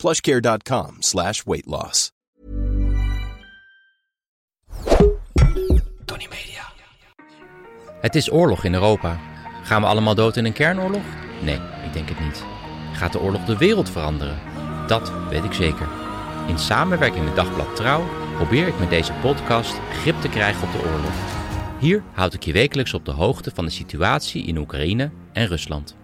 plushcare.com slash weight loss. Tony Media. Het is oorlog in Europa. Gaan we allemaal dood in een kernoorlog? Nee, ik denk het niet. Gaat de oorlog de wereld veranderen? Dat weet ik zeker. In samenwerking met Dagblad Trouw probeer ik met deze podcast grip te krijgen op de oorlog. Hier houd ik je wekelijks op de hoogte van de situatie in Oekraïne en Rusland.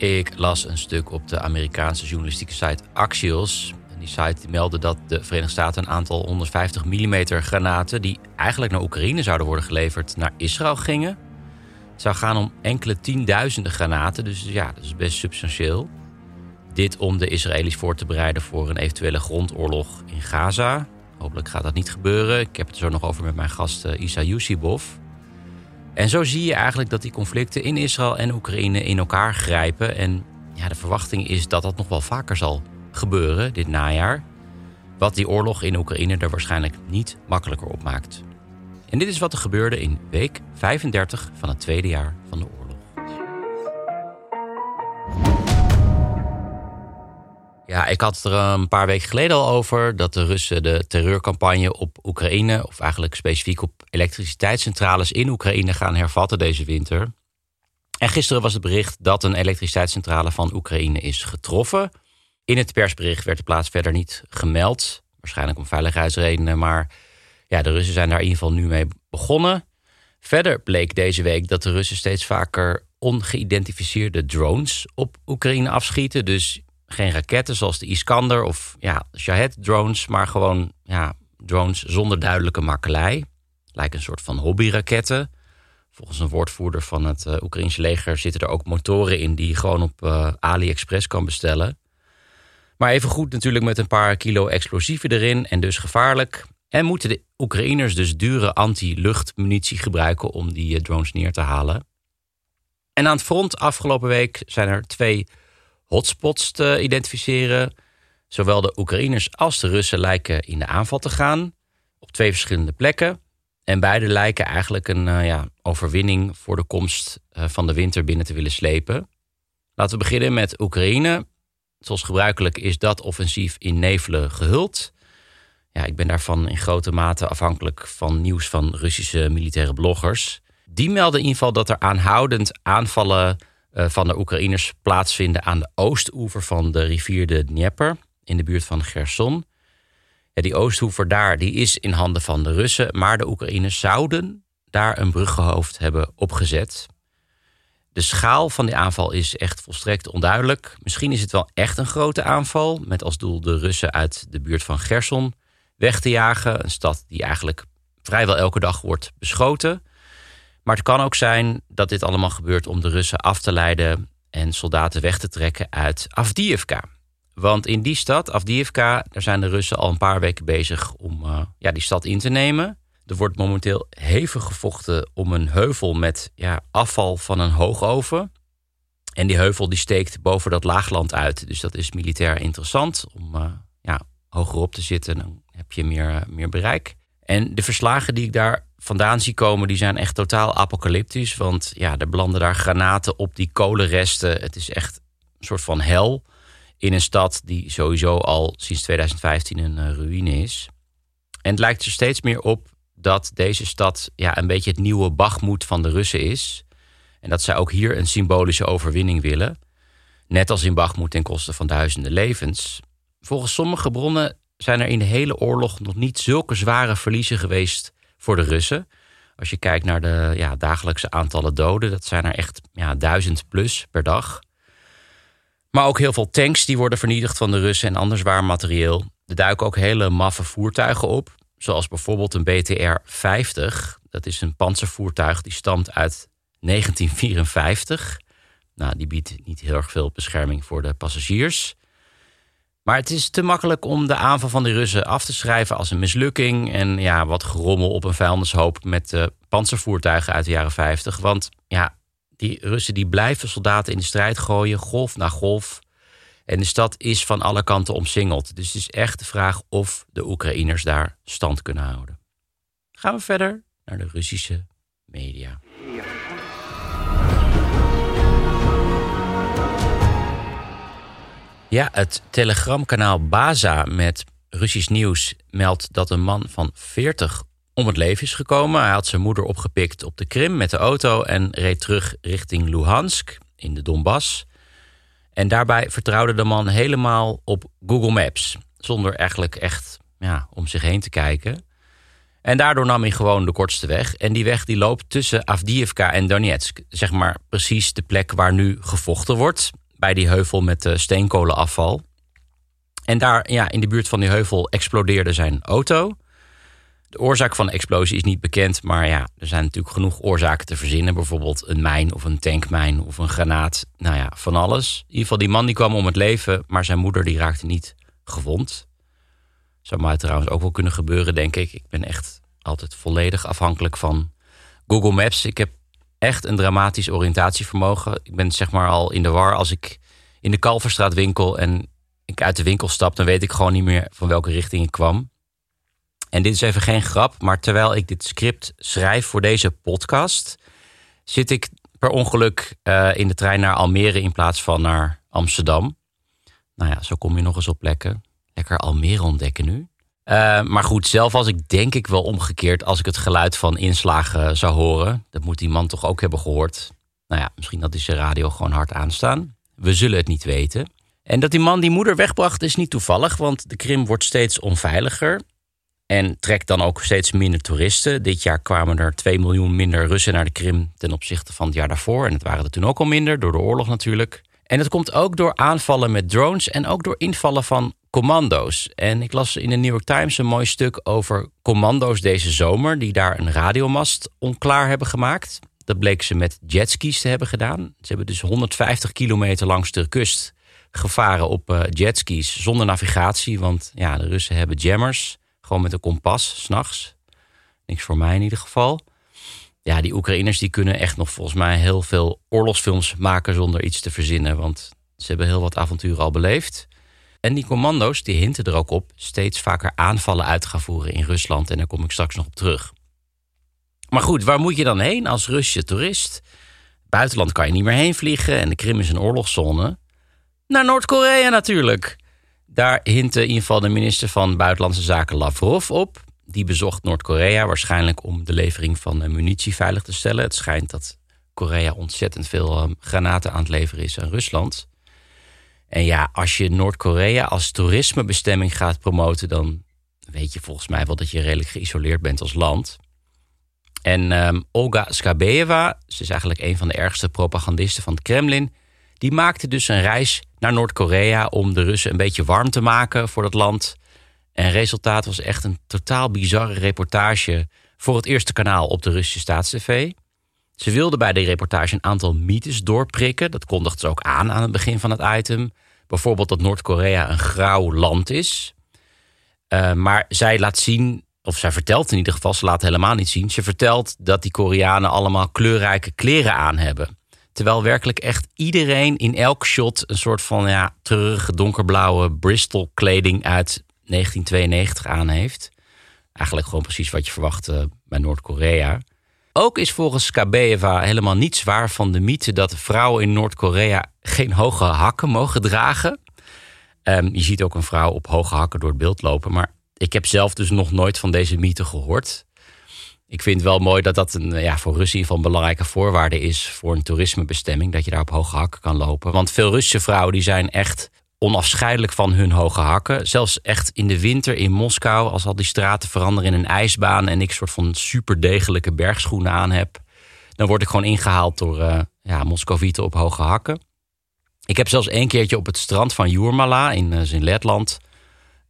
Ik las een stuk op de Amerikaanse journalistieke site Axios. En die site meldde dat de Verenigde Staten een aantal 150 mm granaten... die eigenlijk naar Oekraïne zouden worden geleverd, naar Israël gingen. Het zou gaan om enkele tienduizenden granaten, dus ja, dat is best substantieel. Dit om de Israëli's voor te bereiden voor een eventuele grondoorlog in Gaza. Hopelijk gaat dat niet gebeuren. Ik heb het er zo nog over met mijn gast uh, Isa Yusibov. En zo zie je eigenlijk dat die conflicten in Israël en Oekraïne in elkaar grijpen. En ja, de verwachting is dat dat nog wel vaker zal gebeuren dit najaar. Wat die oorlog in Oekraïne er waarschijnlijk niet makkelijker op maakt. En dit is wat er gebeurde in week 35 van het tweede jaar van de oorlog. Ja, ik had het er een paar weken geleden al over dat de Russen de terreurcampagne op Oekraïne, of eigenlijk specifiek op elektriciteitscentrales in Oekraïne, gaan hervatten deze winter. En gisteren was het bericht dat een elektriciteitscentrale van Oekraïne is getroffen. In het persbericht werd de plaats verder niet gemeld, waarschijnlijk om veiligheidsredenen, maar ja, de Russen zijn daar in ieder geval nu mee begonnen. Verder bleek deze week dat de Russen steeds vaker ongeïdentificeerde drones op Oekraïne afschieten. Dus geen raketten zoals de Iskander of ja, Shahed-drones, maar gewoon ja, drones zonder duidelijke makkelei. Lijken een soort van hobbyraketten. Volgens een woordvoerder van het uh, Oekraïnse leger zitten er ook motoren in die je gewoon op uh, AliExpress kan bestellen. Maar even goed natuurlijk met een paar kilo explosieven erin en dus gevaarlijk. En moeten de Oekraïners dus dure anti-luchtmunitie gebruiken om die uh, drones neer te halen. En aan het front afgelopen week zijn er twee hotspots te identificeren. Zowel de Oekraïners als de Russen lijken in de aanval te gaan op twee verschillende plekken. En beide lijken eigenlijk een uh, ja, overwinning voor de komst uh, van de winter binnen te willen slepen. Laten we beginnen met Oekraïne. Zoals gebruikelijk is dat offensief in nevelen gehuld. Ja, ik ben daarvan in grote mate afhankelijk van nieuws van Russische militaire bloggers. Die melden in ieder geval dat er aanhoudend aanvallen van de Oekraïners plaatsvinden aan de oostoever van de rivier de Dnieper in de buurt van Gerson. Ja, die oostoever daar die is in handen van de Russen, maar de Oekraïners zouden daar een bruggenhoofd hebben opgezet. De schaal van die aanval is echt volstrekt onduidelijk. Misschien is het wel echt een grote aanval, met als doel de Russen uit de buurt van Gerson weg te jagen. Een stad die eigenlijk vrijwel elke dag wordt beschoten. Maar het kan ook zijn dat dit allemaal gebeurt om de Russen af te leiden en soldaten weg te trekken uit Avdiivka. Want in die stad, Avdiivka, daar zijn de Russen al een paar weken bezig om uh, ja, die stad in te nemen. Er wordt momenteel hevig gevochten om een heuvel met ja, afval van een hoogoven. En die heuvel die steekt boven dat laagland uit. Dus dat is militair interessant om uh, ja, hogerop te zitten. Dan heb je meer, uh, meer bereik. En de verslagen die ik daar vandaan zie komen, die zijn echt totaal apocalyptisch. Want ja, er belanden daar granaten op die kolenresten. Het is echt een soort van hel in een stad die sowieso al sinds 2015 een uh, ruïne is. En het lijkt er steeds meer op dat deze stad ja, een beetje het nieuwe Bachmoed van de Russen is. En dat zij ook hier een symbolische overwinning willen. Net als in Bachmoed ten koste van duizenden levens. Volgens sommige bronnen zijn er in de hele oorlog nog niet zulke zware verliezen geweest voor de Russen. Als je kijkt naar de ja, dagelijkse aantallen doden, dat zijn er echt ja, duizend plus per dag. Maar ook heel veel tanks die worden vernietigd van de Russen en ander zwaar materieel. Er duiken ook hele maffe voertuigen op, zoals bijvoorbeeld een BTR-50. Dat is een panzervoertuig die stamt uit 1954. Nou, die biedt niet heel erg veel bescherming voor de passagiers. Maar het is te makkelijk om de aanval van de Russen af te schrijven als een mislukking. En ja, wat gerommel op een vijandershoop met de panzervoertuigen uit de jaren 50. Want ja, die Russen die blijven soldaten in de strijd gooien, golf na golf. En de stad is van alle kanten omsingeld. Dus het is echt de vraag of de Oekraïners daar stand kunnen houden. Gaan we verder naar de Russische media. Ja, het telegramkanaal Baza met Russisch nieuws meldt dat een man van 40 om het leven is gekomen. Hij had zijn moeder opgepikt op de Krim met de auto en reed terug richting Luhansk in de Donbass. En daarbij vertrouwde de man helemaal op Google Maps, zonder eigenlijk echt ja, om zich heen te kijken. En daardoor nam hij gewoon de kortste weg. En die weg die loopt tussen Avdiivka en Donetsk. Zeg maar precies de plek waar nu gevochten wordt. Bij die heuvel met de steenkolenafval. En daar ja, in de buurt van die heuvel explodeerde zijn auto. De oorzaak van de explosie is niet bekend, maar ja, er zijn natuurlijk genoeg oorzaken te verzinnen. Bijvoorbeeld een mijn of een tankmijn of een granaat. Nou ja, van alles. In ieder geval, die man die kwam om het leven, maar zijn moeder die raakte niet gewond. Zou mij trouwens ook wel kunnen gebeuren, denk ik. Ik ben echt altijd volledig afhankelijk van Google Maps. Ik heb echt een dramatisch oriëntatievermogen. Ik ben zeg maar al in de war als ik in de Kalverstraat winkel en ik uit de winkel stap, dan weet ik gewoon niet meer van welke richting ik kwam. En dit is even geen grap, maar terwijl ik dit script schrijf voor deze podcast, zit ik per ongeluk uh, in de trein naar Almere in plaats van naar Amsterdam. Nou ja, zo kom je nog eens op plekken. Lekker Almere ontdekken nu. Uh, maar goed, zelf was ik denk ik wel omgekeerd als ik het geluid van inslagen zou horen. Dat moet die man toch ook hebben gehoord. Nou ja, misschien dat is zijn radio gewoon hard aanstaan. We zullen het niet weten. En dat die man die moeder wegbracht is niet toevallig, want de Krim wordt steeds onveiliger. En trekt dan ook steeds minder toeristen. Dit jaar kwamen er 2 miljoen minder Russen naar de Krim ten opzichte van het jaar daarvoor. En het waren er toen ook al minder, door de oorlog natuurlijk. En dat komt ook door aanvallen met drones en ook door invallen van commando's. En ik las in de New York Times een mooi stuk over commando's deze zomer... die daar een radiomast onklaar hebben gemaakt. Dat bleek ze met jetskis te hebben gedaan. Ze hebben dus 150 kilometer langs de kust gevaren op uh, jetskis zonder navigatie. Want ja, de Russen hebben jammers, gewoon met een kompas, s'nachts. Niks voor mij in ieder geval. Ja, die Oekraïners die kunnen echt nog volgens mij heel veel oorlogsfilms maken zonder iets te verzinnen. Want ze hebben heel wat avonturen al beleefd. En die commando's die hinten er ook op steeds vaker aanvallen uit gaan voeren in Rusland. En daar kom ik straks nog op terug. Maar goed, waar moet je dan heen als Russische toerist? Buitenland kan je niet meer heen vliegen en de Krim is een oorlogszone. Naar Noord-Korea natuurlijk. Daar hintte in ieder geval de minister van Buitenlandse Zaken Lavrov op. Die bezocht Noord-Korea waarschijnlijk om de levering van munitie veilig te stellen. Het schijnt dat Korea ontzettend veel ehm, granaten aan het leveren is aan Rusland. En ja, als je Noord-Korea als toerismebestemming gaat promoten, dan weet je volgens mij wel dat je redelijk geïsoleerd bent als land. En um, Olga Skabeeva, ze is eigenlijk een van de ergste propagandisten van het Kremlin, die maakte dus een reis naar Noord-Korea om de Russen een beetje warm te maken voor dat land. En resultaat was echt een totaal bizarre reportage voor het eerste kanaal op de Russische staatstv. Ze wilde bij de reportage een aantal mythes doorprikken. Dat kondigde ze ook aan aan het begin van het item. Bijvoorbeeld dat Noord-Korea een grauw land is. Uh, maar zij laat zien, of zij vertelt in ieder geval, ze laat helemaal niet zien. Ze vertelt dat die Koreanen allemaal kleurrijke kleren aan hebben. Terwijl werkelijk echt iedereen in elk shot een soort van ja, treurige donkerblauwe Bristol kleding uit 1992 aan heeft. Eigenlijk gewoon precies wat je verwacht bij Noord-Korea. Ook is volgens Skabeva helemaal niets waar van de mythe dat vrouwen in Noord-Korea geen hoge hakken mogen dragen. Um, je ziet ook een vrouw op hoge hakken door het beeld lopen. Maar ik heb zelf dus nog nooit van deze mythe gehoord. Ik vind wel mooi dat dat een, ja, voor Russen van belangrijke voorwaarde is voor een toerismebestemming. Dat je daar op hoge hakken kan lopen. Want veel Russische vrouwen die zijn echt onafscheidelijk van hun hoge hakken. Zelfs echt in de winter in Moskou, als al die straten veranderen in een ijsbaan en ik soort van superdegelijke bergschoenen aan heb, dan word ik gewoon ingehaald door uh, ja, Moscovieten op hoge hakken. Ik heb zelfs één keertje op het strand van Jurmala in, uh, Letland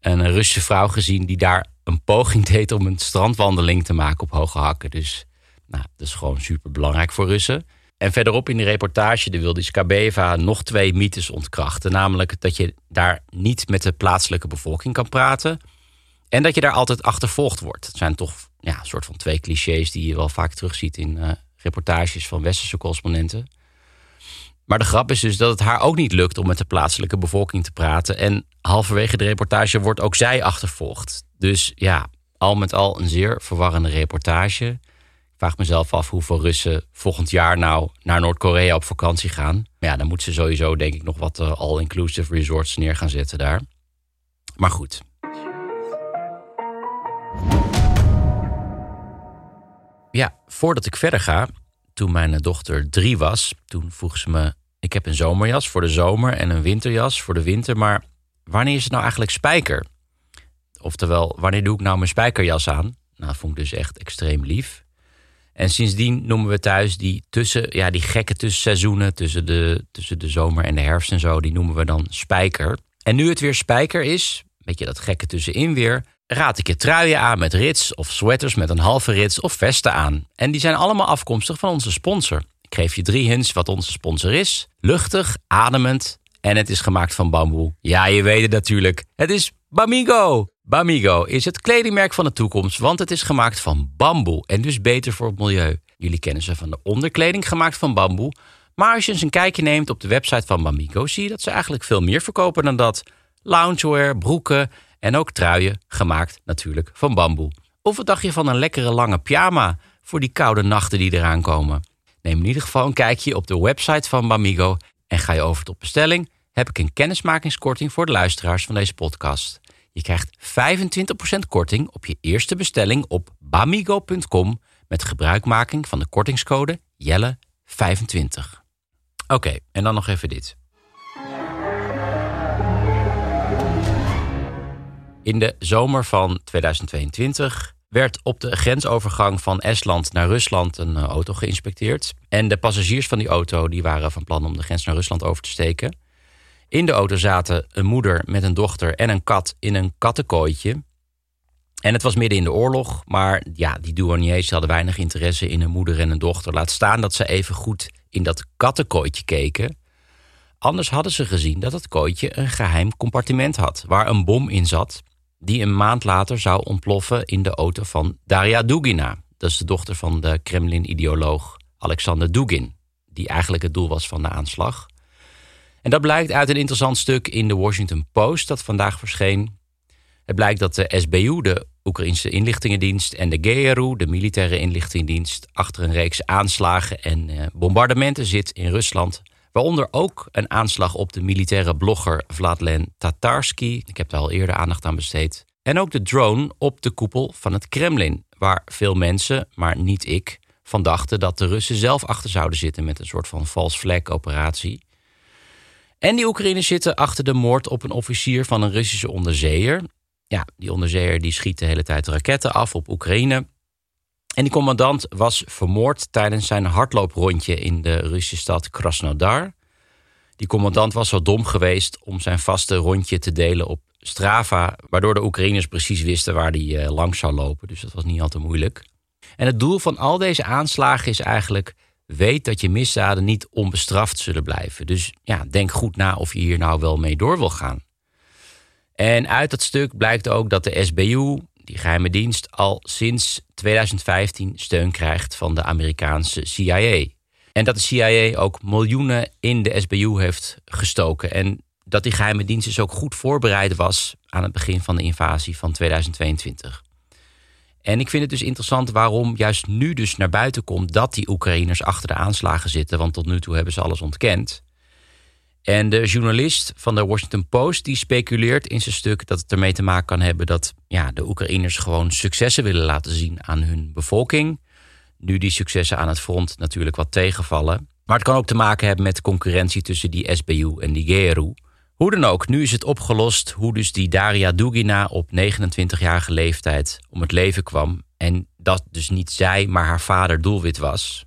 een Russische vrouw gezien die daar een poging deed om een strandwandeling te maken op hoge hakken. Dus nou, dat is gewoon super belangrijk voor Russen. En verderop in die reportage wil die Skabeva nog twee mythes ontkrachten. Namelijk dat je daar niet met de plaatselijke bevolking kan praten. En dat je daar altijd achtervolgd wordt. Het zijn toch ja, een soort van twee clichés die je wel vaak terugziet in uh, reportages van westerse correspondenten. Maar de grap is dus dat het haar ook niet lukt om met de plaatselijke bevolking te praten. En halverwege de reportage wordt ook zij achtervolgd. Dus ja, al met al een zeer verwarrende reportage. Vraag mezelf af hoeveel Russen volgend jaar nou naar Noord-Korea op vakantie gaan. Ja, dan moeten ze sowieso denk ik nog wat uh, all-inclusive resorts neer gaan zetten daar. Maar goed. Ja, voordat ik verder ga, toen mijn dochter drie was, toen vroeg ze me: Ik heb een zomerjas voor de zomer en een winterjas voor de winter, maar wanneer is het nou eigenlijk spijker? Oftewel, wanneer doe ik nou mijn spijkerjas aan? Nou, dat vond ik dus echt extreem lief. En sindsdien noemen we thuis die, tussen, ja, die gekke tussenseizoenen, tussen de, tussen de zomer en de herfst en zo, die noemen we dan spijker. En nu het weer spijker is, weet je dat gekke tussenin weer, raad ik je truien aan met rits of sweaters met een halve rits of vesten aan. En die zijn allemaal afkomstig van onze sponsor. Ik geef je drie hints wat onze sponsor is. Luchtig, ademend en het is gemaakt van bamboe. Ja, je weet het natuurlijk. Het is Bamigo. Bamigo is het kledingmerk van de toekomst, want het is gemaakt van bamboe en dus beter voor het milieu. Jullie kennen ze van de onderkleding gemaakt van bamboe. Maar als je eens een kijkje neemt op de website van Bamigo, zie je dat ze eigenlijk veel meer verkopen dan dat. Loungewear, broeken en ook truien, gemaakt natuurlijk van bamboe. Of wat dacht je van een lekkere lange pyjama voor die koude nachten die eraan komen? Neem in ieder geval een kijkje op de website van Bamigo en ga je over tot bestelling, heb ik een kennismakingskorting voor de luisteraars van deze podcast. Je krijgt 25% korting op je eerste bestelling op bamigo.com met gebruikmaking van de kortingscode Jelle25. Oké, en dan nog even dit. In de zomer van 2022 werd op de grensovergang van Estland naar Rusland een eh, auto geïnspecteerd. En de passagiers van die auto die waren van plan om de grens naar Rusland over te steken. In de auto zaten een moeder met een dochter en een kat in een kattenkooitje. En het was midden in de oorlog, maar ja, die douaniers hadden weinig interesse in een moeder en een dochter. Laat staan dat ze even goed in dat kattenkooitje keken. Anders hadden ze gezien dat het kooitje een geheim compartiment had, waar een bom in zat die een maand later zou ontploffen in de auto van Daria Dugina. Dat is de dochter van de Kremlin-ideoloog Alexander Dugin, die eigenlijk het doel was van de aanslag. En dat blijkt uit een interessant stuk in de Washington Post dat vandaag verscheen. Het blijkt dat de SBU, de Oekraïnse inlichtingendienst, en de GRU, de militaire inlichtingendienst, achter een reeks aanslagen en eh, bombardementen zit in Rusland Waaronder ook een aanslag op de militaire blogger Vladlen Tatarsky. Ik heb daar al eerder aandacht aan besteed. En ook de drone op de koepel van het Kremlin, waar veel mensen, maar niet ik, van dachten dat de Russen zelf achter zouden zitten met een soort van false flag operatie. En die Oekraïners zitten achter de moord op een officier van een Russische onderzeeër. Ja, die onderzeeër die schiet de hele tijd raketten af op Oekraïne. En die commandant was vermoord tijdens zijn hardlooprondje in de Russische stad Krasnodar. Die commandant was zo dom geweest om zijn vaste rondje te delen op Strava, waardoor de Oekraïners precies wisten waar hij uh, langs zou lopen. Dus dat was niet al te moeilijk. En het doel van al deze aanslagen is eigenlijk: weet dat je misdaden niet onbestraft zullen blijven. Dus ja, denk goed na of je hier nou wel mee door wil gaan. En uit dat stuk blijkt ook dat de SBU, die geheime dienst al sinds 2015 steun krijgt van de Amerikaanse CIA. En dat de CIA ook miljoenen in de SBU heeft gestoken. En dat die geheime dienst dus ook goed voorbereid was aan het begin van de invasie van 2022. En ik vind het dus interessant waarom juist nu dus naar buiten komt dat die Oekraïners achter de aanslagen zitten. Want tot nu toe hebben ze alles ontkend. En de journalist van de Washington Post die speculeert in zijn stuk dat het ermee te maken kan hebben dat ja, de Oekraïners gewoon successen willen laten zien aan hun bevolking. Nu die successen aan het front natuurlijk wat tegenvallen. Maar het kan ook te maken hebben met concurrentie tussen die SBU en die GRU. Hoe dan ook, nu is het opgelost hoe dus die Daria Dugina op 29-jarige leeftijd om het leven kwam. En dat dus niet zij, maar haar vader doelwit was.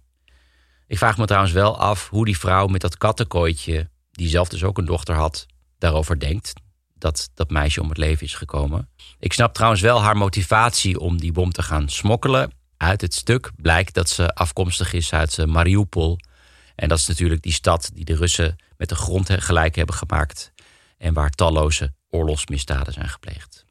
Ik vraag me trouwens wel af hoe die vrouw met dat kattenkooitje die zelf dus ook een dochter had, daarover denkt. Dat dat meisje om het leven is gekomen. Ik snap trouwens wel haar motivatie om die bom te gaan smokkelen. Uit het stuk blijkt dat ze afkomstig is uit Mariupol. En dat is natuurlijk die stad die de Russen met de grond gelijk hebben gemaakt. En waar talloze oorlogsmisdaden zijn gepleegd.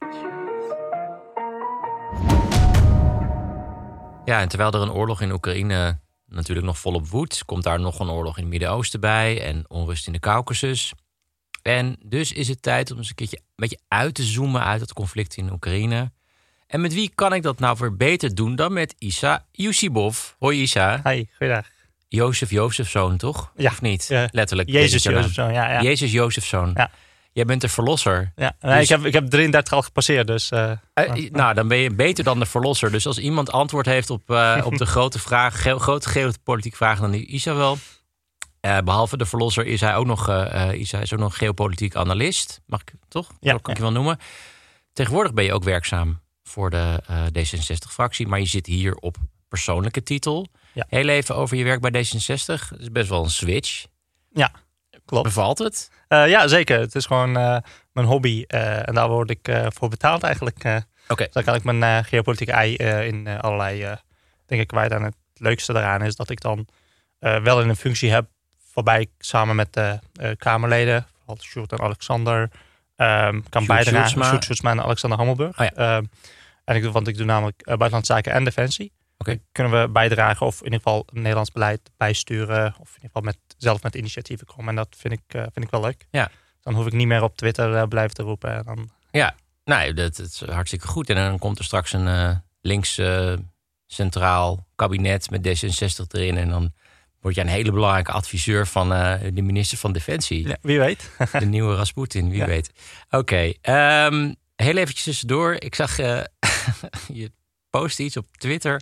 Ja, en terwijl er een oorlog in Oekraïne natuurlijk nog volop woedt, komt daar nog een oorlog in het Midden-Oosten bij en onrust in de Caucasus. En dus is het tijd om eens een keertje een beetje uit te zoomen uit het conflict in Oekraïne. En met wie kan ik dat nou weer beter doen dan met Isa Yusibov? Hoi Isa. Hi, goeiedag. Jozef Jozefzoon, toch? Ja. Of niet? Ja. Letterlijk. Jezus Jozefzoon, ja. ja. Jezus Jozefzoon. Ja. Jij bent de verlosser. ja. Nee, Dus- ik, heb, ik heb 33 al gepasseerd, dus... eh, Eh, nou, dan ben je beter dan de verlosser. Dus als iemand antwoord heeft op, eh, op de grote vraag, ge- grote geopolitieke vragen, dan is Isa wel. Eh, behalve de verlosser is hij ook nog, eh, Isa is ook nog geopolitiek analist. Mag ik toch? Ja, Dat kan ik je wel noemen. Tegenwoordig ben je ook werkzaam voor de eh, D66-fractie, maar je zit hier op persoonlijke titel. Ja. Heel even over je werk bij D66. Dat is best wel een switch. ja, klopt. Bevalt het? Eh, ja, zeker. Het is gewoon eh, mijn hobby eh, en daar word ik voor betaald eigenlijk. Oké. Dus dan kan ik mijn geopolitieke ei in allerlei dingen kwijt. En het leukste daaraan is dat ik dan wel in een functie heb waarbij ik samen met de Kamerleden, vooral Sjoerd en Alexander, ehm, kan bijdragen. Sjoerd en Alexander Hammelburg. Oh ja. En ik, want ik doe namelijk eh, buitenlandse zaken en defensie. Kunnen we bijdragen of in ieder geval Nederlands beleid bijsturen. Of in ieder geval met, zelf met initiatieven komen. En dat vind ik, eh, vind ik wel leuk. Ja. Dan hoef ik niet meer op Twitter eh, blijven te roepen. En dan Ja, nee, dat, dat is hartstikke goed. En dan komt er straks een eh, links centraal kabinet met D66 erin. En dan word je een hele belangrijke adviseur van de minister van Defensie. ja, wie weet. De nieuwe Rasputin, wie Ja. weet. Oké, ehm, heel eventjes tussendoor. Ik zag je post iets op Twitter.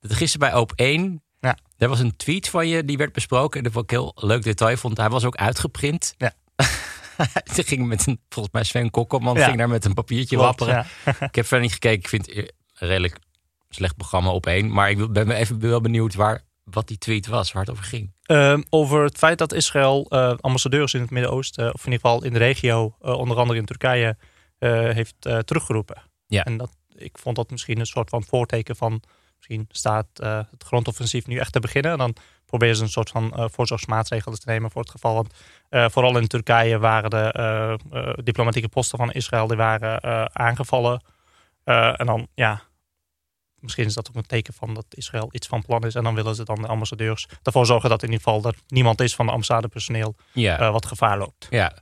Dat gisteren bij Op 1. Ja. Er was een tweet van je die werd besproken. En dat vond ik een heel leuk detail vond. Hij was ook uitgeprint. Ja. Hij ging met een, volgens mij Sven Kokkelman, Ja. ging daar met een papiertje Klopt, wapperen. ja. Ik heb verder niet gekeken. Ik vind het een redelijk slecht programma op één. Maar ik ben even wel benieuwd waar, wat die tweet was, waar het over ging. Ehm, over het feit dat Israël eh, ambassadeurs in het Midden-Oosten, of in ieder geval in de regio, eh, onder andere in Turkije, eh, heeft teruggeroepen. Ja. En dat, ik vond dat misschien een soort van voorteken van, misschien staat eh, het grondoffensief nu echt te beginnen. En dan proberen ze een soort van eh, voorzorgsmaatregelen te nemen voor het geval. Want eh, vooral in Turkije waren de diplomatieke posten van Israël die waren aangevallen. En dan, ja, misschien is dat ook een teken van dat Israël iets van plan is. En dan willen ze dan de ambassadeurs ervoor zorgen dat in ieder geval er niemand is van de ambassadepersoneel Ja. wat gevaar loopt. Ja,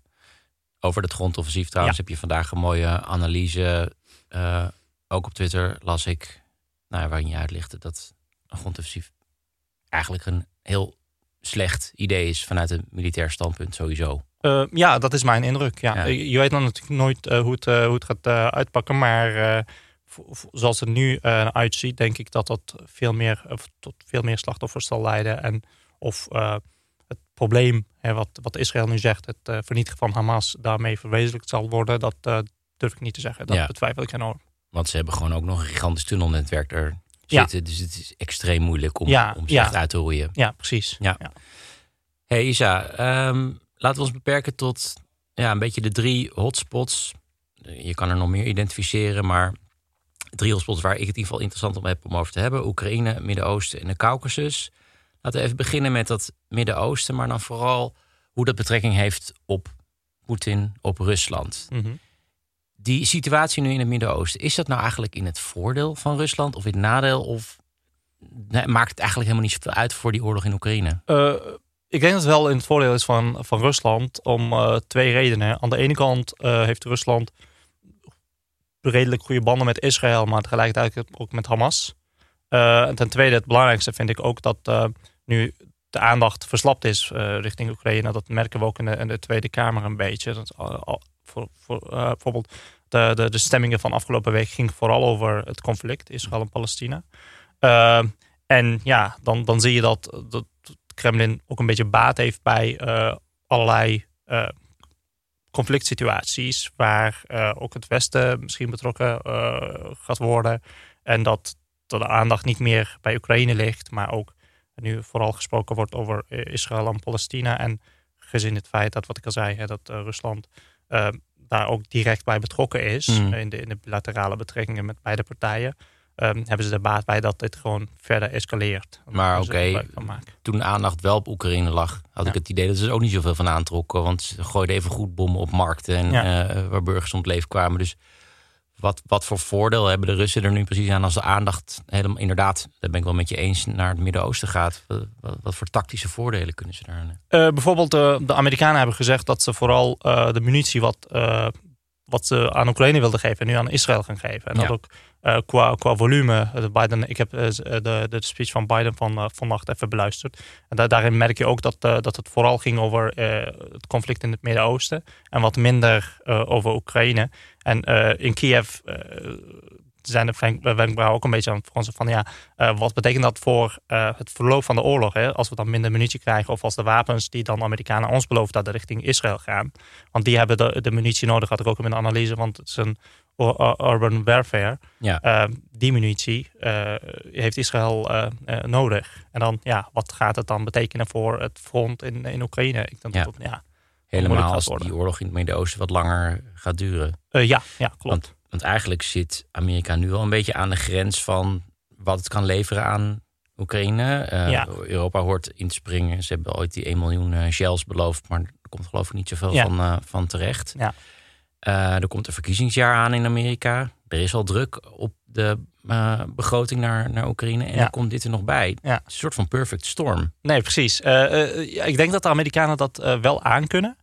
over het grondoffensief trouwens heb je vandaag een mooie analyse. ook op Twitter las ik, nou, waarin je uitlichtte dat een grondoffensief eigenlijk een heel slecht idee is vanuit een militair standpunt sowieso. Eh, ja, dat is mijn indruk. Ja. Ja. Je weet dan natuurlijk nooit eh, hoe, het, eh, hoe het gaat uitpakken. Maar zoals het nu uitziet, denk ik dat dat veel meer, tot veel meer slachtoffers zal leiden. En of het probleem, hè, wat, wat Israël nu zegt, het vernietigen van Hamas, daarmee verwezenlijkt zal worden, dat durf ik niet te zeggen. Dat Ja. betwijfel ik enorm. Want ze hebben gewoon ook nog een gigantisch tunnelnetwerk er Ja. zitten. Dus het is extreem moeilijk om, Ja, om ja. echt uit te roeien. Ja, precies. Ja. Hey Isa, ehm, laten we ons beperken tot ja, een beetje de drie hotspots. Je kan er nog meer identificeren, maar drie hotspots waar ik het in ieder geval interessant om heb om over te hebben. Oekraïne, Midden-Oosten en de Caucasus. Laten we even beginnen met dat Midden-Oosten, maar dan vooral hoe dat betrekking heeft op Poetin, op Rusland. Mhm. Die situatie nu in het Midden-Oosten, is dat nou eigenlijk in het voordeel van Rusland of in het nadeel? Of maakt het eigenlijk helemaal niet zoveel uit voor die oorlog in Oekraïne? Eh, ik denk dat het wel in het voordeel is van, van Rusland om eh, twee redenen. Aan de ene kant eh, heeft Rusland redelijk goede banden met Israël, maar tegelijkertijd ook met Hamas. En ten tweede, het belangrijkste vind ik ook dat nu de aandacht verslapt is richting Oekraïne. Dat merken we ook in de, in de Tweede Kamer een beetje. Dat, voor, voor, bijvoorbeeld de, de, stemmingen van afgelopen week ging vooral over het conflict Israël en Palestina. Eh, en ja, dan, dan zie je dat, dat Kremlin ook een beetje baat heeft bij eh, allerlei eh, conflict situaties waar ook het Westen misschien betrokken gaat worden. En dat, de aandacht niet meer bij Oekraïne ligt, maar ook nu vooral gesproken wordt over Israël en Palestina. En gezien het feit dat, wat ik al zei, hè, dat Rusland daar ook direct bij betrokken is Mm. in, de, in de bilaterale betrekkingen met beide partijen. ehm, hebben ze er baat bij dat dit gewoon verder escaleert. Maar oké, toen de aandacht wel op Oekraïne lag, had Ja. ik het idee dat ze er ook niet zoveel van aantrokken. Want ze gooiden even goed bommen op markten en, Ja. eh, waar burgers om het leven kwamen. Dus wat, wat voor voordeel hebben de Russen er nu precies aan als de aandacht helemaal inderdaad, daar ben ik wel met je eens, naar het Midden-Oosten gaat? Wat, voor tactische voordelen kunnen ze daar? Eh, bijvoorbeeld de, de Amerikanen hebben gezegd dat ze vooral eh, de munitie wat, eh, wat ze aan Oekraïne wilden geven, nu aan Israël gaan geven. En dat ook eh, qua, qua volume. De Biden, ik heb eh, de, de speech van Biden van eh, vannacht even beluisterd. En daar, daarin merk je ook dat, eh, dat het vooral ging over eh, het conflict in het Midden-Oosten en wat minder eh, over Oekraïne. En eh, in Kiev eh, zijn de wenk- wenkbrauwen ook een beetje aan het van ja, eh, wat betekent dat voor eh, het verloop van de oorlog? Hè? Als we dan minder munitie krijgen of als de wapens die dan Amerikanen ons beloven dat de richting Israël gaan. Want die hebben de, de munitie nodig, had ik ook in de analyse, want het is een urban warfare. Ja. Eh, die munitie eh, heeft Israël eh, eh, nodig. En dan, ja, wat gaat het dan betekenen voor het front in, in Oekraïne? Ik denk Ja. dat, ja. Helemaal als die oorlog in het Midden-Oosten wat langer gaat duren. Ja, ja, klopt. Want, want eigenlijk zit Amerika nu al een beetje aan de grens van wat het kan leveren aan Oekraïne. Ja. Europa hoort in te springen. Ze hebben ooit die 1 miljoen shells beloofd, maar er komt geloof ik niet zoveel Ja. van, van terecht. Ja. Eh, er komt een verkiezingsjaar aan in Amerika. Er is al druk op de eh, begroting naar, naar Oekraïne. En Ja. dan komt dit er nog bij. Ja. Het is een soort van perfect storm. Nee, precies. Eh, ik denk dat de Amerikanen dat wel aankunnen.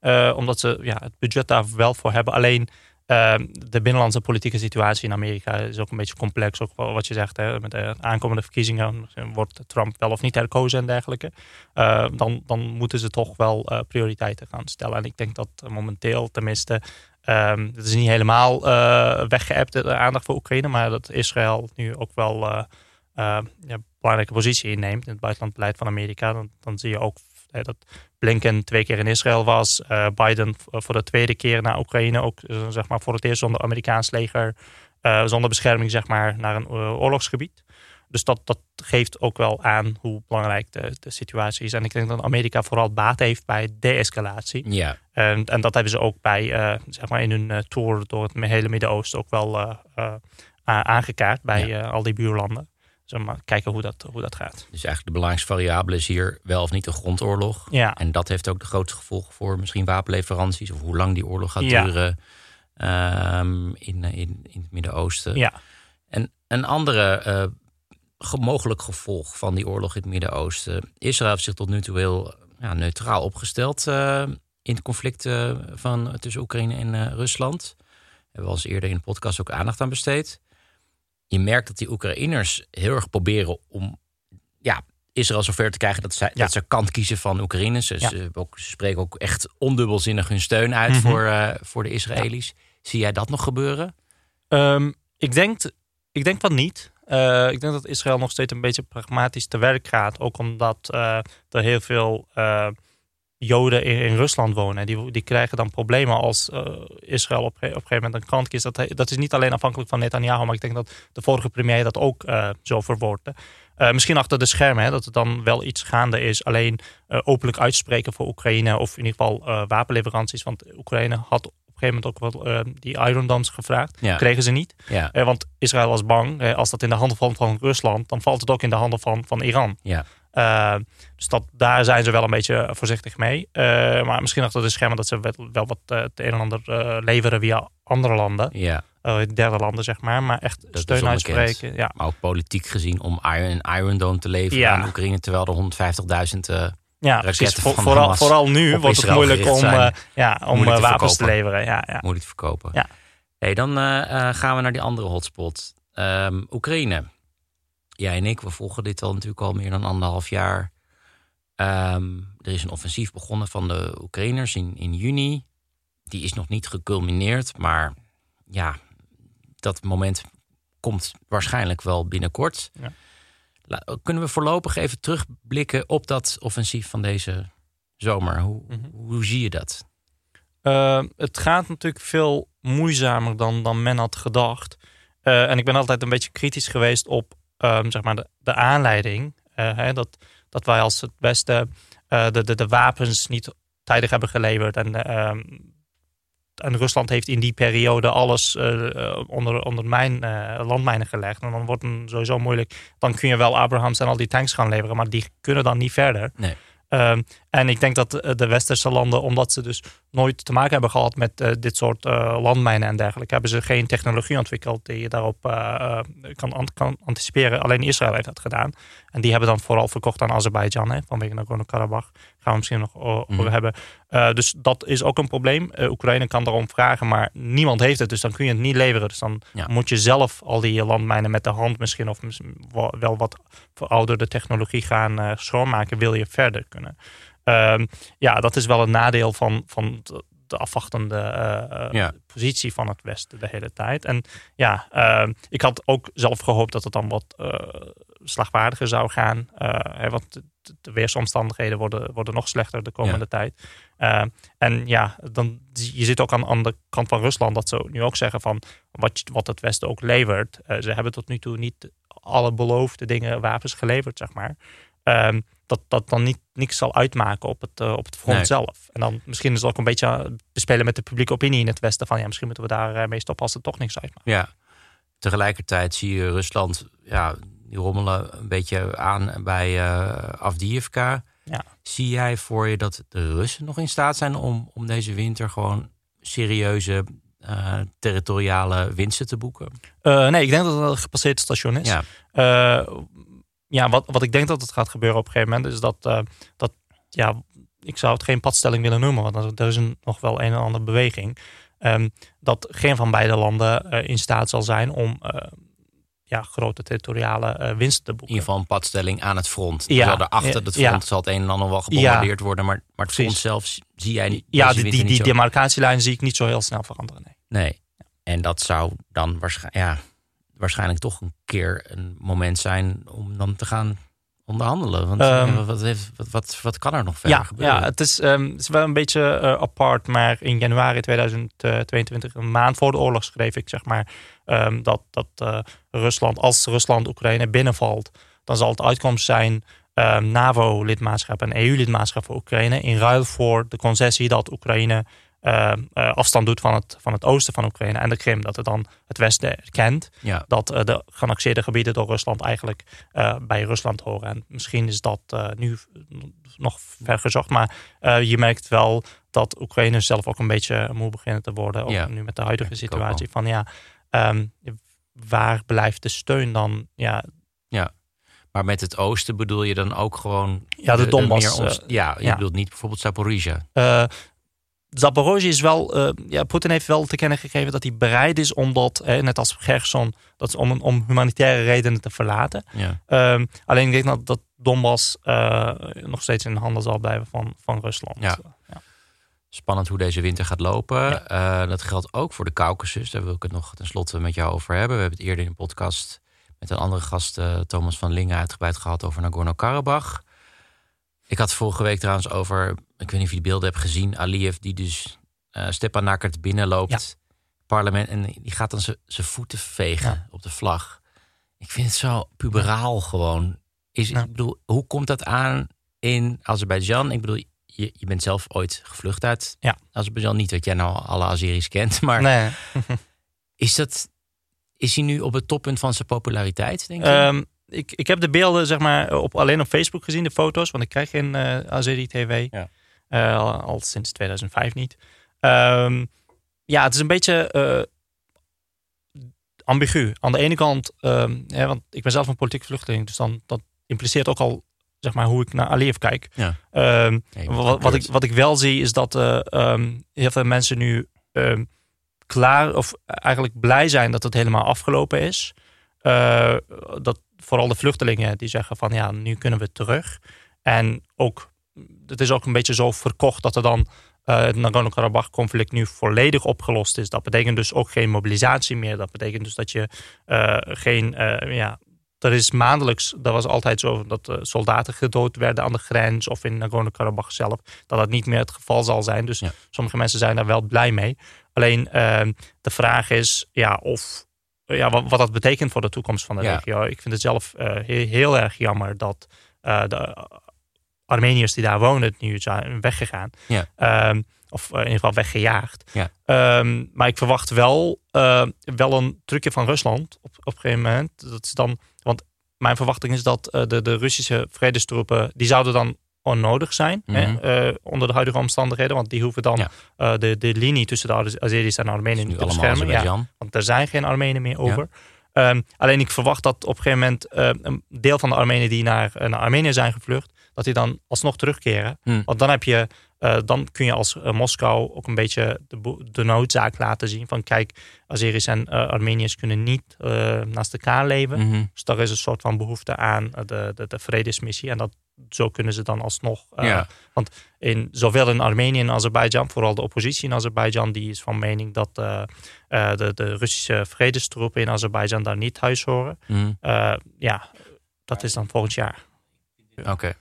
Eh, omdat ze ja, het budget daar wel voor hebben. Alleen eh, de binnenlandse politieke situatie in Amerika is ook een beetje complex. Ook wat je zegt, hè, met de aankomende verkiezingen wordt Trump wel of niet herkozen en dergelijke. Eh, dan, dan moeten ze toch wel eh, prioriteiten gaan stellen. En ik denk dat eh, momenteel tenminste, ehm het is niet helemaal eh weggeëpt, de aandacht voor Oekraïne. Maar dat Israël nu ook wel eh, eh, ja, belangrijke positie inneemt in het buitenlandbeleid van Amerika. Dan, dan zie je ook eh, dat Blinken twee keer in Israël was. eh, Biden v- voor de tweede keer naar Oekraïne. Ook eh, zeg maar voor het eerst zonder Amerikaans leger. eh, zonder bescherming zeg maar naar een eh, oorlogsgebied. Dus dat, dat geeft ook wel aan hoe belangrijk de, de situatie is. En ik denk dat Amerika vooral baat heeft bij de-escalatie. Ja, En, en dat hebben ze ook bij, eh, zeg maar in hun eh, tour door het hele Midden-Oosten ook wel eh, eh, aangekaart bij Ja. eh, al die buurlanden. Maar kijken hoe dat, hoe dat gaat. dus eigenlijk de belangrijkste variabele is hier wel of niet een grondoorlog. Ja, En dat heeft ook de grootste gevolgen voor misschien wapenleveranties of hoe lang die oorlog gaat Ja. duren ehm, in, in, in het Midden-Oosten. ja. En een andere ge- mogelijk gevolg van die oorlog in het Midden-Oosten. Israël heeft zich tot nu toe heel ja, neutraal opgesteld eh, in het conflict eh, van, tussen Oekraïne en Rusland. Daar hebben we al eens eerder in de podcast ook aandacht aan besteed. Je merkt dat die Oekraïners heel erg proberen om ja, Israël zover te krijgen dat, zij, Ja. dat ze kant kiezen van Oekraïne. Ze, Ja. ze, ook, ze spreken ook echt ondubbelzinnig hun steun uit Mhm. voor, eh, voor de Israëli's. Zie jij dat nog gebeuren? Ehm, ik, denk, ik denk van niet. Eh, ik denk dat Israël nog steeds een beetje pragmatisch te werk gaat. Ook omdat eh, er heel veel Joden in, in Rusland wonen. Die, die krijgen dan problemen als eh, Israël op, op een gegeven moment een kant kiest. Dat, dat is niet alleen afhankelijk van Netanyahu, maar ik denk dat de vorige premier dat ook eh, zo verwoordde. Eh, misschien achter de schermen, hè, dat er dan wel iets gaande is. Alleen openlijk uitspreken voor Oekraïne of in ieder geval wapenleveranties. Want Oekraïne had op een gegeven moment ook wel die Iron Domes gevraagd. Ja. Kregen ze niet. Ja, want Israël was bang, als dat in de handen valt van Rusland, dan valt het ook in de handen van, van Iran. ja. Eh, dus dat, daar zijn ze wel een beetje voorzichtig mee. Eh, maar misschien achter de schermen dat ze wel, wel wat eh, het een en ander eh, leveren via andere landen. ja. eh, derde landen, zeg maar. Maar echt steun uitspreken. Ja. Maar ook politiek gezien om Iron, Iron Dome te leveren Ja. aan Oekraïne. Terwijl er 150.000 eh Ja, precies. raketten Voor- van vooral, vooral nu wordt het moeilijk om, zijn. eh, ja, om eh, te wapens te leveren. Ja, ja. moeilijk te verkopen. Ja. Hey, dan eh, eh, gaan we naar die andere hotspot. Ehm, Oekraïne. Jij en ik, we volgen dit al natuurlijk al meer dan anderhalf jaar. Ehm, er is een offensief begonnen van de Oekraïners in, in juni. Die is nog niet geculmineerd, maar ja, dat moment komt waarschijnlijk wel binnenkort. Ja. Kunnen we voorlopig even terugblikken op dat offensief van deze zomer? Hoe, Mhm. hoe zie je dat? Uh, het gaat natuurlijk veel moeizamer dan, dan men had gedacht. Uh, en ik ben altijd een beetje kritisch geweest op um, zeg maar de, aanleiding. Uh, hè, dat, dat wij als het beste uh, de, de, de wapens niet tijdig hebben geleverd. En um, en Rusland heeft in die periode alles onder, onder mijn, landmijnen gelegd. En dan wordt het sowieso moeilijk. Dan kun je wel Abrahams en al die tanks gaan leveren, maar die kunnen dan niet verder. Nee. Ehm, en ik denk dat de westerse landen, omdat ze dus nooit te maken hebben gehad met uh, dit soort uh, landmijnen en dergelijke, hebben ze geen technologie ontwikkeld die je daarop kan, kan, anticiperen. Alleen Israël heeft dat gedaan. En die hebben dan vooral verkocht aan Azerbeidzjan, vanwege Nagorno-Karabakh. Gaan we misschien nog over mm. hebben. dus dat is ook een probleem. Oekraïne kan daarom vragen, maar niemand heeft het. Dus dan kun je het niet leveren. Dus dan ja. moet je zelf al die landmijnen met de hand misschien, of wel wat verouderde technologie gaan schoonmaken, wil je verder kunnen. Ehm, ja, dat is wel een nadeel van, van de afwachtende uh, positie van het Westen de hele tijd. En ja, ehm, ik had ook zelf gehoopt dat het dan wat uh, slagwaardiger zou gaan. Hè, want de, de, weersomstandigheden worden, worden nog slechter de komende tijd. Ehm, en ja, dan, je zit ook aan, aan de kant van Rusland dat ze nu ook zeggen van wat, wat het Westen ook levert. ze hebben tot nu toe niet alle beloofde dingen, wapens geleverd, zeg maar dat dat dan niet niks zal uitmaken op het, uh, op het front zelf. En dan misschien is het ook een beetje bespelen met de publieke opinie in het Westen. Van ja, misschien moeten we daar uh, mee stoppen als het toch niks uitmaakt. Ja, tegelijkertijd zie je Rusland, ja, die rommelen een beetje aan bij uh. Ja. Zie jij voor je dat de Russen nog in staat zijn om, om deze winter gewoon serieuze territoriale winsten te boeken? nee, ik denk dat het een gepasseerd station is. Ja ja, wat, wat ik denk dat het gaat gebeuren op een gegeven moment, is dat, uh, dat ja, ik zou het geen padstelling willen noemen, want er is een, nog wel een en ander beweging. Um, dat geen van beide landen uh, in staat zal zijn om uh, ja, grote territoriale winsten te boeken. In ieder geval een padstelling aan het front. Ja, er achter het front zal het een en ander wel gebombardeerd worden, maar, maar het front zelf zie jij niet. Ja, die, die, die demarcatielijn zie ik niet zo heel snel veranderen. Nee. nee. En dat zou dan waarschijnlijk. Ja, waarschijnlijk toch een keer een moment zijn om dan te gaan onderhandelen. Want um, wat, heeft, wat, wat, wat, kan er nog verder ja, gebeuren? Ja, het is, um, het is wel een beetje uh, apart. Maar in januari 2022, een maand voor de oorlog, schreef ik zeg maar um, dat, dat uh, Rusland, als Rusland Oekraïne binnenvalt, dan zal het uitkomst zijn NAVO-lidmaatschap en EU-lidmaatschap voor Oekraïne. In ruil voor de concessie dat Oekraïne uh, afstand doet van het, van het oosten van Oekraïne en de Krim. Dat het dan het westen erkent. Dat uh, de geannexeerde gebieden door Rusland eigenlijk bij Rusland horen. En misschien is dat nu nog ver gezocht. Maar je merkt wel dat Oekraïne zelf ook een beetje moe beginnen te worden. Ook nu met de huidige situatie. Van ja, um, waar blijft de steun dan? Ja, ja. Maar met het oosten bedoel je dan ook gewoon... Ja, de, de Donbass. ja, je bedoelt niet bijvoorbeeld Zaporizhia. Zaporozhye is wel, uh, ja, Poetin heeft wel te kennen gegeven dat hij bereid is om dat, net als Gerson, dat om, om humanitaire redenen te verlaten. Ja. Um, alleen ik denk dat, dat Donbass uh, nog steeds in handen zal blijven van, van Rusland. Ja. ja. Spannend hoe deze winter gaat lopen. Uh, dat geldt ook voor de Caucasus. Daar wil ik het nog tenslotte met jou over hebben. We hebben het eerder in een podcast met een andere gast, Thomas van Lingen, uitgebreid gehad over Nagorno-Karabakh. Ik had vorige week trouwens over, ik weet niet of je die beelden hebt gezien, Aliyev die dus uh, Stepan Nakert binnenloopt, parlement, en die gaat dan zijn voeten vegen op de vlag. Ik vind het zo puberaal gewoon. Is, Ik bedoel, hoe komt dat aan in Azerbeidzjan? Ik bedoel, je, je bent zelf ooit gevlucht uit ja. Azerbeidzjan. Niet dat jij nou alle Azeris kent, maar nee. is, dat, is hij nu op het toppunt van zijn populariteit, denk je? Um, ik, ik heb de beelden zeg maar, op, alleen op Facebook gezien, de foto's. Want ik krijg geen uh, eh, Azeri TV. Ja. Uh, al, sinds 2005 niet. Um, ja, het is een beetje uh, ambigu. Aan de ene kant, um, ja, want ik ben zelf een politiek vluchteling. Dus dan, dat impliceert ook al zeg maar, hoe ik naar Aliyev kijk. Ja. Um, wat, wat, ik, wat ik wel zie is dat heel veel mensen nu klaar of eigenlijk blij zijn dat het helemaal afgelopen is. dat vooral de vluchtelingen die zeggen van ja, nu kunnen we terug. En ook, het is ook een beetje zo verkocht dat er dan uh, het Nagorno-Karabakh-conflict nu volledig opgelost is. Dat betekent dus ook geen mobilisatie meer. Dat betekent dus dat je uh, geen, uh, ja, er is maandelijks, dat was altijd zo, dat soldaten gedood werden aan de grens of in Nagorno-Karabakh zelf, dat dat niet meer het geval zal zijn. Dus sommige mensen zijn daar wel blij mee. Alleen de vraag is ja, of ja, wat, wat, dat betekent voor de toekomst van de regio. Ik vind het zelf uh, heel, erg jammer dat uh, de Armeniërs die daar wonen nu zijn weggegaan. Ja. Um, Of in ieder geval weggejaagd. Ja. Ehm, maar ik verwacht wel, uh, wel een trucje van Rusland op, op een gegeven moment. Dat is dan, want mijn verwachting is dat uh, de, de Russische vredestroepen, die zouden dan onnodig zijn Mhm. hè, uh, onder de huidige omstandigheden. Want die hoeven dan Ja. uh, de, de linie tussen de Az- Azeris en Armenië te beschermen. Ja, want er zijn geen Armenen meer over. Ehm, alleen ik verwacht dat op een gegeven moment eh, een deel van de Armenen die naar, eh, naar Armenië zijn gevlucht, dat die dan alsnog terugkeren. Hmm. Want dan heb je, eh, dan kun je als eh, Moskou ook een beetje de, de noodzaak laten zien van kijk, Azeris en eh, Armeniërs kunnen niet naast elkaar leven. Mhm. Dus daar is een soort van behoefte aan de, de, de vredesmissie. En dat, zo kunnen ze dan alsnog. Ja. Want in, zowel in Armenië en Azerbeidzjan, vooral de oppositie in Azerbeidzjan, die is van mening dat de, de Russische vredestroepen in Azerbeidzjan daar niet thuis horen. Mhm. Ja, dat is dan volgend jaar. Oké.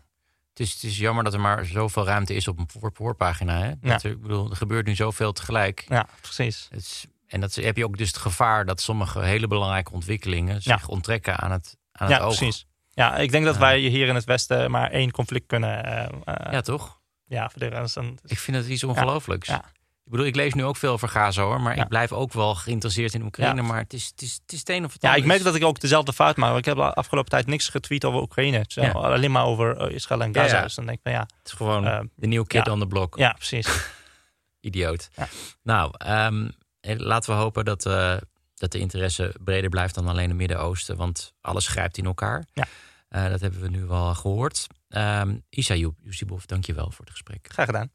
Het is, het is jammer dat er maar zoveel ruimte is op een voor- voorpagina. Hè? Dat er, ik bedoel, er gebeurt nu zoveel tegelijk. Ja, precies. Het is, en dat is- heb je ook dus het gevaar dat sommige hele belangrijke ontwikkelingen zich ontrekken aan het, aan het Ja, oog. precies. Ja, ik denk dat Ja. wij hier in het Westen maar één conflict kunnen eh, eh, Ja, toch? ja, een- Ik vind het iets ongelooflijks. Ja. Ik bedoel, ik lees nu ook veel over Gaza hoor, maar Ja. ik blijf ook wel geïnteresseerd in Oekraïne. Ja. Maar het is, het, is, het is het een of het Ja, ik merk dat ik ook dezelfde fout maak. Ik heb de afgelopen tijd niks getweet over Oekraïne. Zo, Ja. Alleen maar over eh, Israël en Gaza. Dus dan denk ik van ja, Het is gewoon Eh, de nieuwe kid on the block. ja precies. Idioot. Nou, ehm, eh, laten we hopen dat, dat de interesse breder blijft dan alleen het Midden-Oosten. Want alles grijpt in elkaar. Ja. Dat hebben we nu wel gehoord. Ehm Isa Yusibov, dank je wel voor het gesprek. Graag gedaan.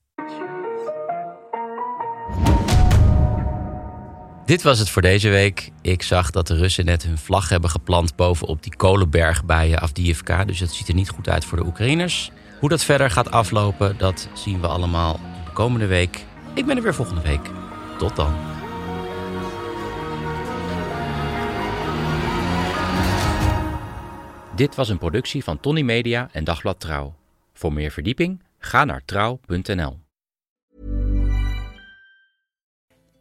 Dit was het voor deze week. Ik zag dat de Russen net hun vlag hebben geplant bovenop die kolenberg bij eh, Avdiivka. Dus dat ziet er niet goed uit voor de Oekraïners. Hoe dat verder gaat aflopen, dat zien we allemaal de komende week. Ik ben er weer volgende week. Tot dan. Dit was een productie van Tony Media en Dagblad Trouw. Voor meer verdieping ga naar trouw.nl.